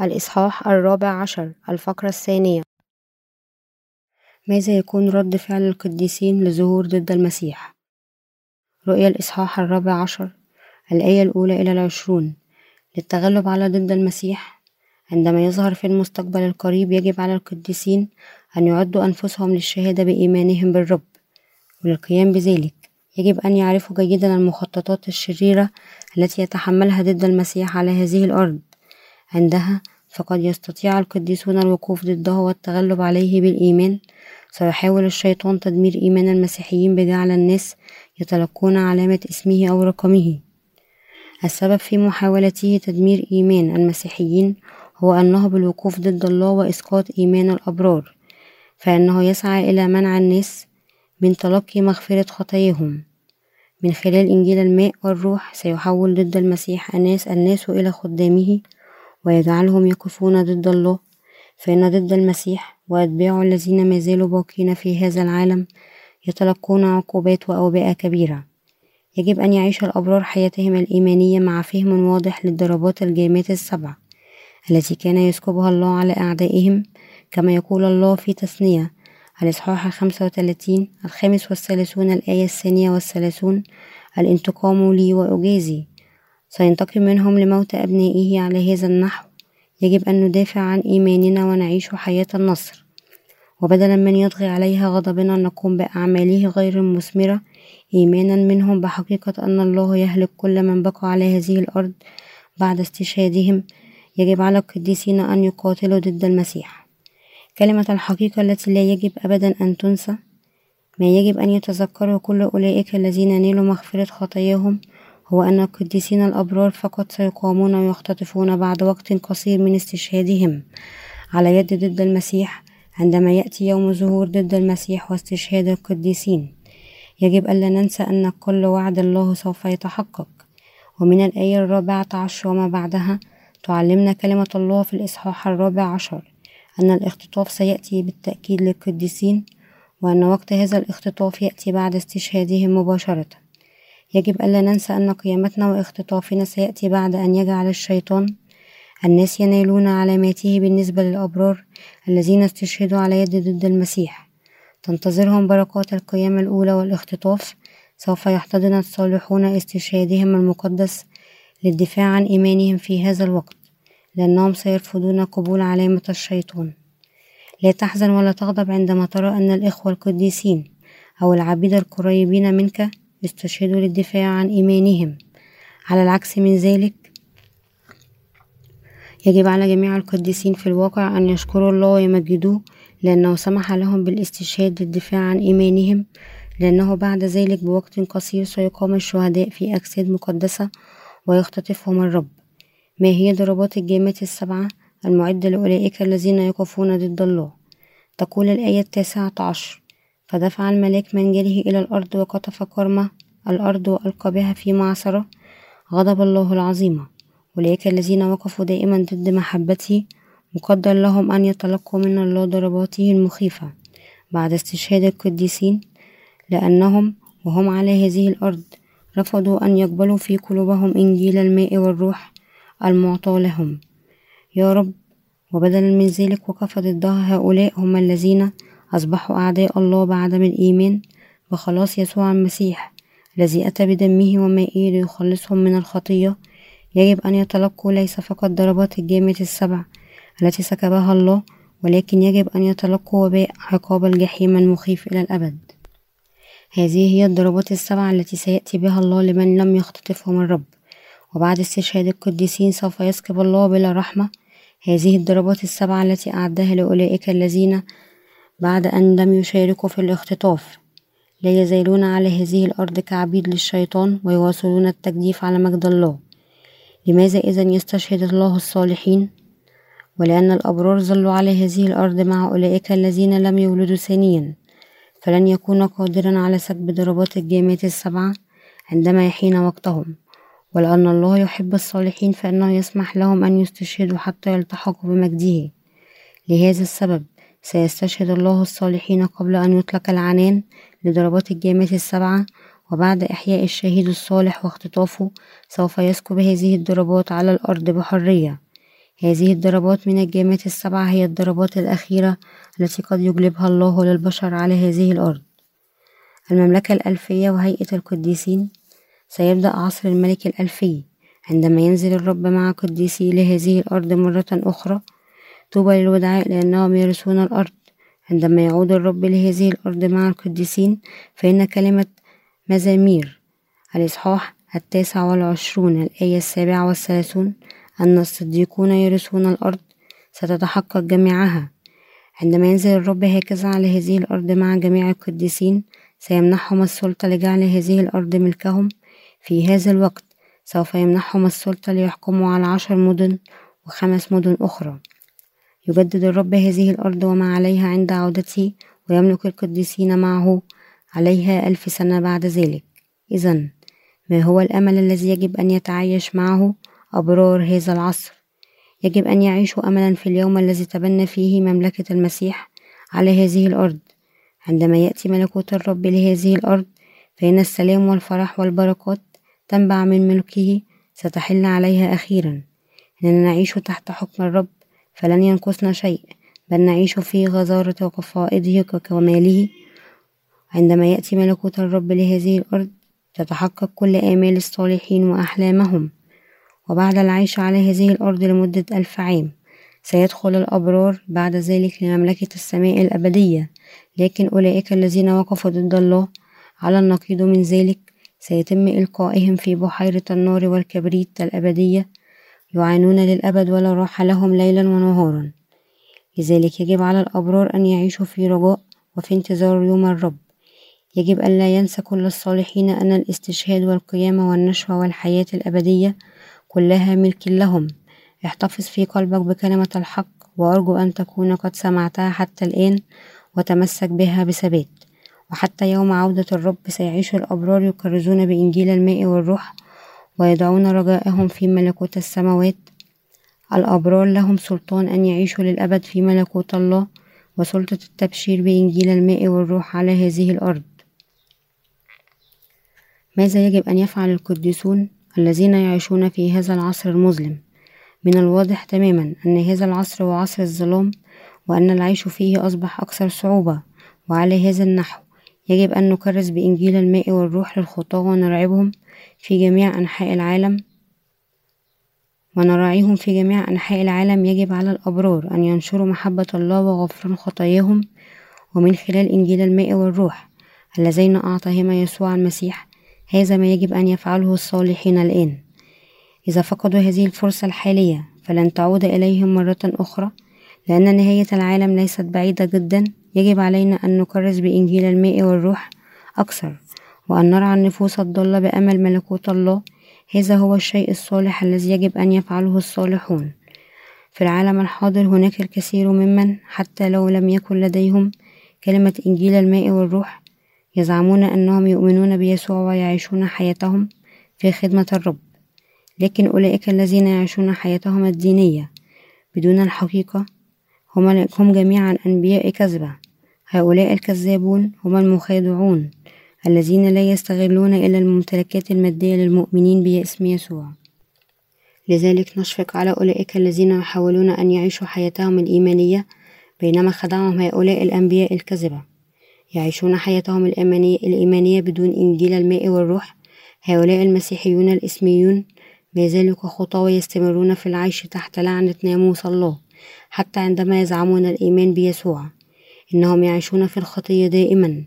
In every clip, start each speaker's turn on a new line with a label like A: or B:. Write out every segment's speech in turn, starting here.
A: الإصحاح الرابع عشر الفقرة الثانية. ماذا يكون رد فعل القديسين لظهور ضد المسيح؟ رؤيا الإصحاح الرابع عشر الآية الأولى إلى العشرون. للتغلب على ضد المسيح عندما يظهر في المستقبل القريب يجب على القديسين أن يعدوا أنفسهم للشهادة بإيمانهم بالرب. وللقيام بذلك يجب أن يعرفوا جيدا المخططات الشريرة التي يتحملها ضد المسيح على هذه الأرض. عندها فقد يستطيع القديسون الوقوف ضده والتغلب عليه بالإيمان. سيحاول الشيطان تدمير إيمان المسيحيين بجعل الناس يتلقون علامة اسمه أو رقمه. السبب في محاولته تدمير إيمان المسيحيين هو أنه بالوقوف ضد الله وإسقاط إيمان الأبرار فإنه يسعى إلى منع الناس من تلقي مغفرة خطاياهم. من خلال إنجيل الماء والروح سيحول ضد المسيح الناس الناس إلى خدامه ويجعلهم يقفون ضد الله فإن ضد المسيح وأتباعه الذين ما زالوا باقين في هذا العالم يتلقون عقوبات وأوبئة كبيرة. يجب أن يعيش الأبرار حياتهم الإيمانية مع فهم واضح للضربات الجامات السبع التي كان يسكبها الله على أعدائهم كما يقول الله في تثنية الإصحاح الخمسة وثلاثين الخامس والثلاثون الآية الثانية والثلاثون الانتقام لي وأجازي. سينتقم منهم لموت أبنائه على هذا النحو. يجب أن ندافع عن إيماننا ونعيش حياة النصر. وبدلا من يطغي عليها غضبنا نقوم بأعماله غير المثمرة. إيمانا منهم بحقيقة أن الله يهلك كل من بقى على هذه الأرض بعد استشهادهم. يجب على القديسين أن يقاتلوا ضد المسيح. كلمة الحقيقة التي لا يجب أبدا أن تنسى ما يجب أن يتذكره كل أولئك الذين نالوا مغفرة خطاياهم هو أن القديسين الأبرار فقط سيقامون ويختطفون بعد وقت قصير من استشهادهم. على يد ضد المسيح عندما يأتي يوم ظهور ضد المسيح واستشهاد القديسين يجب ألا ننسى أن كل وعد الله سوف يتحقق. ومن الآية الرابعة عشر وما بعدها تعلمنا كلمة الله في الإصحاح الرابع عشر أن الاختطاف سيأتي بالتأكيد للقديسين وأن وقت هذا الاختطاف يأتي بعد استشهادهم مباشرة. يجب ألا ننسى أن قيامتنا واختطافنا سيأتي بعد أن يجعل الشيطان الناس ينالون علاماته بالنسبة للأبرار الذين استشهدوا على يد ضد المسيح. تنتظرهم بركات القيامة الأولى والاختطاف. سوف يحتضن الصالحون استشهادهم المقدس للدفاع عن إيمانهم في هذا الوقت. لأنهم سيرفضون قبول علامة الشيطان. لا تحزن ولا تغضب عندما ترى أن الإخوة القديسين أو العبيد القريبين منك يستشهدوا للدفاع عن إيمانهم. على العكس من ذلك يجب على جميع القديسين في الواقع أن يشكروا الله ويمجدوه لأنه سمح لهم بالاستشهاد للدفاع عن إيمانهم لأنه بعد ذلك بوقت قصير سيقام الشهداء في أجساد مقدسة ويختطفهم الرب. ما هي ضربات الجامات السبعة المعدة لأولئك الذين يقفون ضد الله؟ تقول الآية التاسعة عشر. فدفع الملاك منجله إلى الأرض وقطف كرمة الأرض وألقى بها في معصرة غضب الله العظيمة أولئك الذين وقفوا دائما ضد محبته. مقدر لهم أن يتلقوا من الله ضرباته المخيفة. بعد استشهاد القديسين لأنهم وهم على هذه الأرض رفضوا أن يقبلوا في قلوبهم إنجيل الماء والروح المعطى لهم. يا رب وبدلا من ذلك وقف ضدها هؤلاء هم الذين أصبحوا أعداء الله بعدم الإيمان بخلاص يسوع المسيح الذي أتى بدمه ومائه ليخلصهم من الخطية. يجب أن يتلقوا ليس فقط ضربات الجامة السبع التي سكبها الله ولكن يجب أن يتلقوا وباء عقاب الجحيم المخيف إلى الأبد. هذه هي الضربات السبع التي سيأتي بها الله لمن لم يختطفهم الرب وبعد استشهاد القديسين سوف يسكب الله بلا رحمة. هذه الضربات السبعة التي أعدها لأولئك الذين بعد أن لم يشاركوا في الاختطاف. لا يزالون على هذه الأرض كعبيد للشيطان ويواصلون التجديف على مجد الله. لماذا إذا يستشهد الله الصالحين؟ ولأن الأبرار ظلوا على هذه الأرض مع أولئك الذين لم يولدوا ثانيا. فلن يكون قادرا على سكب ضربات الجامات السبعة عندما يحين وقتهم. ولأن الله يحب الصالحين فإنه يسمح لهم أن يستشهدوا حتى يلتحقوا بمجده. لهذا السبب سيستشهد الله الصالحين قبل أن يطلق العنان لضربات الجامات السبعة وبعد إحياء الشهيد الصالح واختطافه سوف يسكب هذه الضربات على الأرض بحرية. هذه الضربات من الجامات السبعة هي الضربات الأخيرة التي قد يجلبها الله للبشر على هذه الأرض. المملكة الألفية وهيئة القديسين. سيبدأ عصر الملك الألفي عندما ينزل الرب مع قديسي لهذه الأرض مرة أخرى طوبى للودعاء لأنهم يرثون الأرض. عندما يعود الرب لهذه الأرض مع القديسين فإن كلمة مزامير الإصحاح التاسع والعشرون الآية السابعة والثلاثون أن الصديقون يرثون الأرض ستتحقق جميعها. عندما ينزل الرب هكذا على هذه الأرض مع جميع القديسين سيمنحهم السلطة لجعل هذه الأرض ملكهم. في هذا الوقت سوف يمنحهم السلطة ليحكموا على عشر مدن وخمس مدن أخرى. يجدد الرب هذه الأرض وما عليها عند عودته ويملك القديسين معه عليها ألف سنة بعد ذلك. إذا ما هو الأمل الذي يجب أن يتعايش معه أبرار هذا العصر؟ يجب أن يعيشوا أملا في اليوم الذي تبنى فيه مملكة المسيح على هذه الأرض. عندما يأتي ملكوت الرب لهذه الأرض فإن السلام والفرح والبركات تنبع من ملكه ستحل عليها أخيرا. إننا نعيش تحت حكم الرب فلن ينقصنا شيء بل نعيش في غزارة وقفائده ككماله. عندما يأتي ملكوت الرب لهذه الأرض تتحقق كل آمال الصالحين وأحلامهم. وبعد العيش على هذه الأرض لمدة ألف عام سيدخل الأبرار بعد ذلك لمملكة السماء الأبدية. لكن أولئك الذين وقفوا ضد الله على النقيض من ذلك سيتم إلقائهم في بحيرة النار والكبريت الأبدية. يعانون للأبد ولا راحة لهم ليلا ونهارا. لذلك يجب على الأبرار أن يعيشوا في رجاء وفي انتظار يوم الرب. يجب ألا ينسى كل الصالحين أن الاستشهاد والقيامة والنشوة والحياة الأبدية كلها ملك لهم. احتفظ في قلبك بكلمة الحق وأرجو أن تكون قد سمعتها حتى الآن وتمسك بها بثبات. وحتى يوم عودة الرب سيعيش الأبرار يكرزون بإنجيل الماء والروح ويضعون رجاءهم في ملكوت السماوات. الأبرار لهم سلطان أن يعيشوا للأبد في ملكوت الله وسلطة التبشير بإنجيل الماء والروح على هذه الأرض. ماذا يجب أن يفعل القديسون الذين يعيشون في هذا العصر المظلم؟ من الواضح تماما أن هذا العصر هو عصر الظلام وأن العيش فيه أصبح أكثر صعوبة وعلى هذا النحو يجب أن نكرس بإنجيل الماء والروح للخطاة ونرعبهم في جميع أنحاء العالم. ونراعيهم في جميع أنحاء العالم. يجب على الأبرار أن ينشروا محبة الله وغفران خطاياهم. ومن خلال إنجيل الماء والروح اللذين أعطاهما يسوع المسيح هذا ما يجب أن يفعله الصالحين الآن. إذا فقدوا هذه الفرصة الحالية فلن تعود إليهم مرة أخرى. لأن نهاية العالم ليست بعيدة جدا. يجب علينا أن نكرس بإنجيل الماء والروح أكثر وأن نرعى النفوس الضالة بأمل ملكوت الله. هذا هو الشيء الصالح الذي يجب أن يفعله الصالحون. في العالم الحاضر هناك الكثير ممن حتى لو لم يكن لديهم كلمة إنجيل الماء والروح يزعمون أنهم يؤمنون بيسوع ويعيشون حياتهم في خدمة الرب. لكن أولئك الذين يعيشون حياتهم الدينية بدون الحقيقة هم, هم جميعا أنبياء كذبة. هؤلاء الكذابون هم المخادعون الذين لا يستغلون إلا الممتلكات المادية للمؤمنين باسم يسوع. لذلك نشفق على أولئك الذين يحاولون أن يعيشوا حياتهم الإيمانية بينما خدعهم هؤلاء الأنبياء الكذبة. يعيشون حياتهم الإيمانية بدون إنجيل الماء والروح. هؤلاء المسيحيون الإسميون ما زالوا كخطى ويستمرون في العيش تحت لعنة ناموس الله. حتى عندما يزعمون الإيمان بيسوع إنهم يعيشون في الخطية دائما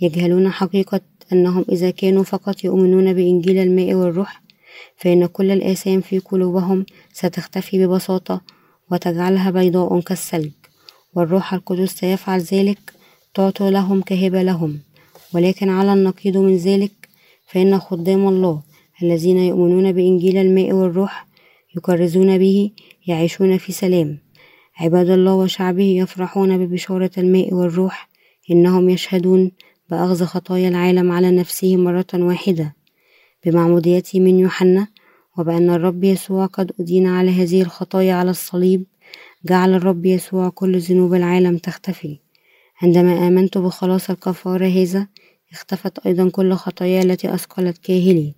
A: يجهلون حقيقة أنهم إذا كانوا فقط يؤمنون بإنجيل الماء والروح فإن كل الآثام في قلوبهم ستختفي ببساطة وتجعلها بيضاء كالثلج والروح القدس سيفعل ذلك تعطوا لهم كهبة لهم. ولكن على النقيض من ذلك فإن خدام الله الذين يؤمنون بإنجيل الماء والروح يكرزون به يعيشون في سلام. عباد الله وشعبه يفرحون ببشارة الماء والروح إنهم يشهدون بأخذ خطايا العالم على نفسه مرة واحدة. بمعموديته من يوحنا وبأن الرب يسوع قد أدين على هذه الخطايا على الصليب جعل الرب يسوع كل ذنوب العالم تختفي. عندما آمنت بخلاص الكفارة هذا اختفت أيضا كل خطايا التي أثقلت كاهلي.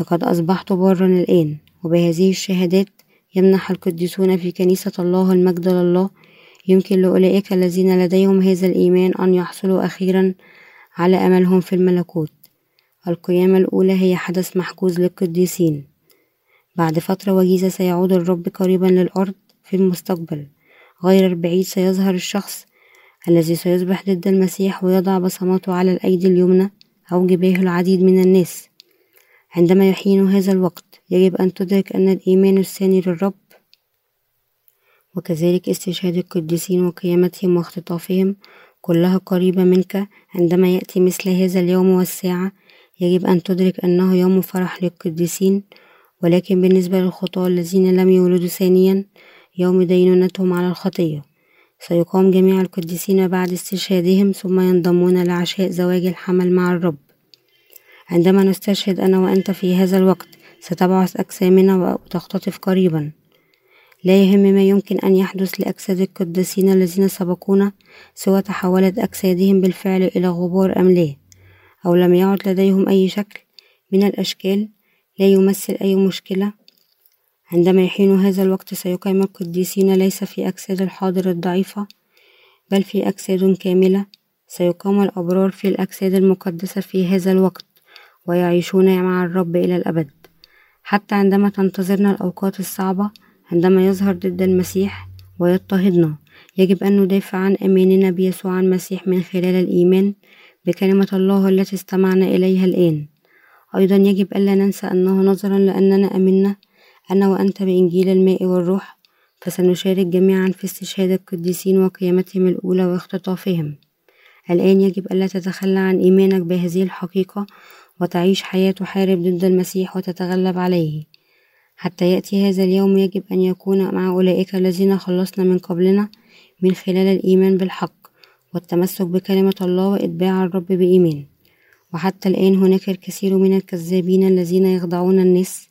A: لقد أصبحت بارا الآن وبهذه الشهادات يمنح القديسون في كنيسة الله المجد لله. يمكن لأولئك الذين لديهم هذا الإيمان أن يحصلوا أخيرا على أملهم في الملكوت. القيامة الأولى هي حدث محجوز للقديسين. بعد فترة وجيزة سيعود الرب قريبا للأرض في المستقبل. غير البعيد سيظهر الشخص الذي سيصبح ضد المسيح ويضع بصماته على الأيدي اليمنى أو جباه العديد من الناس. عندما يحين هذا الوقت يجب أن تدرك أن الإيمان الثاني للرب وكذلك استشهاد القديسين وقيامتهم واختطافهم كلها قريبة منك. عندما يأتي مثل هذا اليوم والساعة يجب أن تدرك أنه يوم فرح للقديسين. ولكن بالنسبة للخطاة الذين لم يولدوا ثانيا يوم دينونتهم على الخطية. سيقام جميع القديسين بعد استشهادهم ثم ينضمون لعشاء زواج الحمل مع الرب. عندما نستشهد أنا وأنت في هذا الوقت ستبعث أجسامنا وتختطف قريبا. لا يهم ما يمكن أن يحدث لأجساد القديسين الذين سبقونا سوى تحولت أجسادهم بالفعل إلى غبار أم لا؟ أو لم يعد لديهم أي شكل من الأشكال؟ لا يمثل أي مشكلة؟ عندما يحين هذا الوقت سيقيم القديسين ليس في أجساد الحاضر الضعيفة بل في أجساد كاملة. سيقام الأبرار في الأجساد المقدسة في هذا الوقت. ويعيشون مع الرب إلى الأبد. حتى عندما تنتظرنا الأوقات الصعبة عندما يظهر ضد المسيح ويضطهدنا يجب أن ندافع عن إيماننا بيسوع المسيح من خلال الإيمان بكلمة الله التي استمعنا إليها الآن. أيضا يجب ألا ننسى أنه نظرا لأننا أمنا أنا وأنت بإنجيل الماء والروح فسنشارك جميعا في استشهاد القديسين وقيامتهم الأولى واختطافهم. الآن يجب ألا تتخلى عن إيمانك بهذه الحقيقة وتعيش حياة تحارب ضد المسيح وتتغلب عليه. حتى يأتي هذا اليوم يجب أن يكون مع أولئك الذين خلصنا من قبلنا من خلال الإيمان بالحق والتمسك بكلمة الله وإتباع الرب بإيمان. وحتى الآن هناك الكثير من الكذابين الذين يخدعون الناس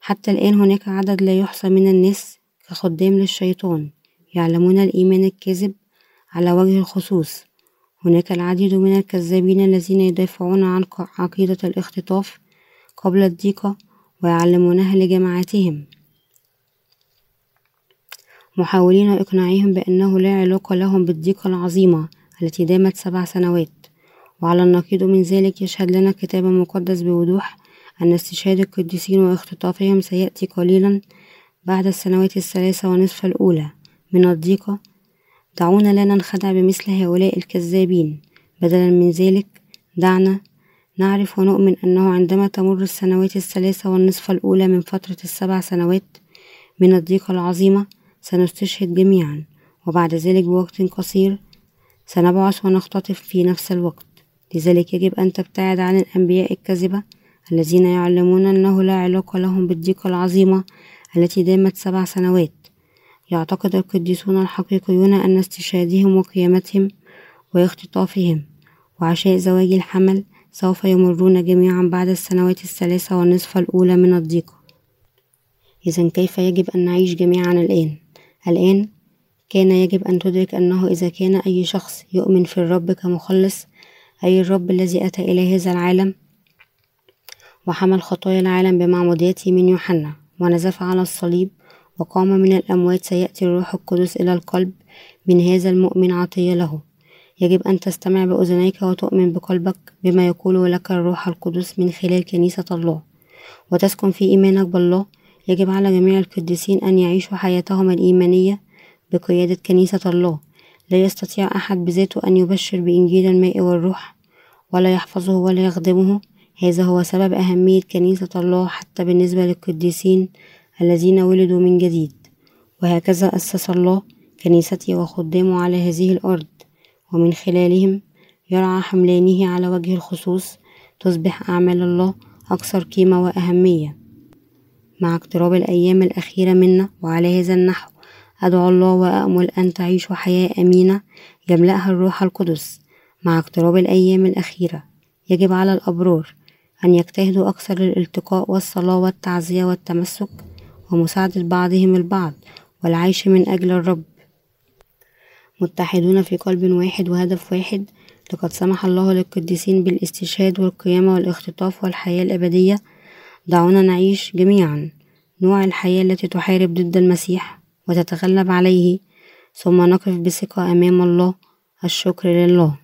A: حتى الآن هناك عدد لا يحصى من الناس كخدام للشيطان يعلمون الإيمان الكاذب على وجه الخصوص. هناك العديد من الكذابين الذين يدافعون عن عقيدة الاختطاف قبل الضيقة ويعلمونها لجماعاتهم محاولين إقناعهم بأنه لا علاقة لهم بالضيقة العظيمة التي دامت سبع سنوات. وعلى النقيض من ذلك يشهد لنا الكتاب المقدس بوضوح أن استشهاد القديسين واختطافهم سيأتي قليلا بعد السنوات الثلاثة ونصف الأولى من الضيقة دعونا لا ننخدع بمثل هؤلاء الكذابين. بدلا من ذلك دعنا نعرف ونؤمن أنه عندما تمر السنوات الثلاثة والنصف الأولى من فترة السبع سنوات من الضيقة العظيمة سنستشهد جميعا. وبعد ذلك بوقت قصير سنبعث ونختطف في نفس الوقت. لذلك يجب أن تبتعد عن الأنبياء الكذبة الذين يعلمون أنه لا علاقة لهم بالضيقة العظيمة التي دامت سبع سنوات. يعتقد القديسون الحقيقيون أن استشهادهم وقيامتهم واختطافهم وعشاء زواج الحمل سوف يمرون جميعا بعد السنوات الثلاثة والنصف الأولى من الضيقة إذا كيف يجب أن نعيش جميعا الآن؟ الآن كان يجب أن تدرك أنه إذا كان أي شخص يؤمن في الرب كمخلص أي الرب الذي أتى إلى هذا العالم وحمل خطايا العالم بمعموديته من يوحنا ونزف على الصليب وقام من الأموات سيأتي الروح القدس إلى القلب من هذا المؤمن عطية له. يجب أن تستمع بأذنيك وتؤمن بقلبك بما يقوله لك الروح القدس من خلال كنيسة الله. وتسكن في إيمانك بالله. يجب على جميع القديسين أن يعيشوا حياتهم الإيمانية بقيادة كنيسة الله. لا يستطيع أحد بذاته أن يبشر بإنجيل الماء والروح ولا يحفظه ولا يخدمه. هذا هو سبب أهمية كنيسة الله حتى بالنسبة للقديسين الذين ولدوا من جديد. وهكذا أسس الله كنيسته وخدامه على هذه الأرض. ومن خلالهم يرعى حملانه على وجه الخصوص تصبح أعمال الله أكثر قيمة وأهمية. مع اقتراب الأيام الأخيرة منا وعلى هذا النحو أدعو الله وأأمل أن تعيشوا حياة أمينة يملأها الروح القدس. مع اقتراب الأيام الأخيرة يجب على الأبرار أن يجتهدوا أكثر للالتقاء والصلاة والتعزية والتمسك ومساعدة بعضهم البعض والعيش من أجل الرب. متحدون في قلب واحد وهدف واحد لقد سمح الله للقديسين بالاستشهاد والقيامة والاختطاف والحياة الأبدية. دعونا نعيش جميعا نوع الحياة التي تحارب ضد المسيح وتتغلب عليه. ثم نقف بثقة أمام الله الشكر لله.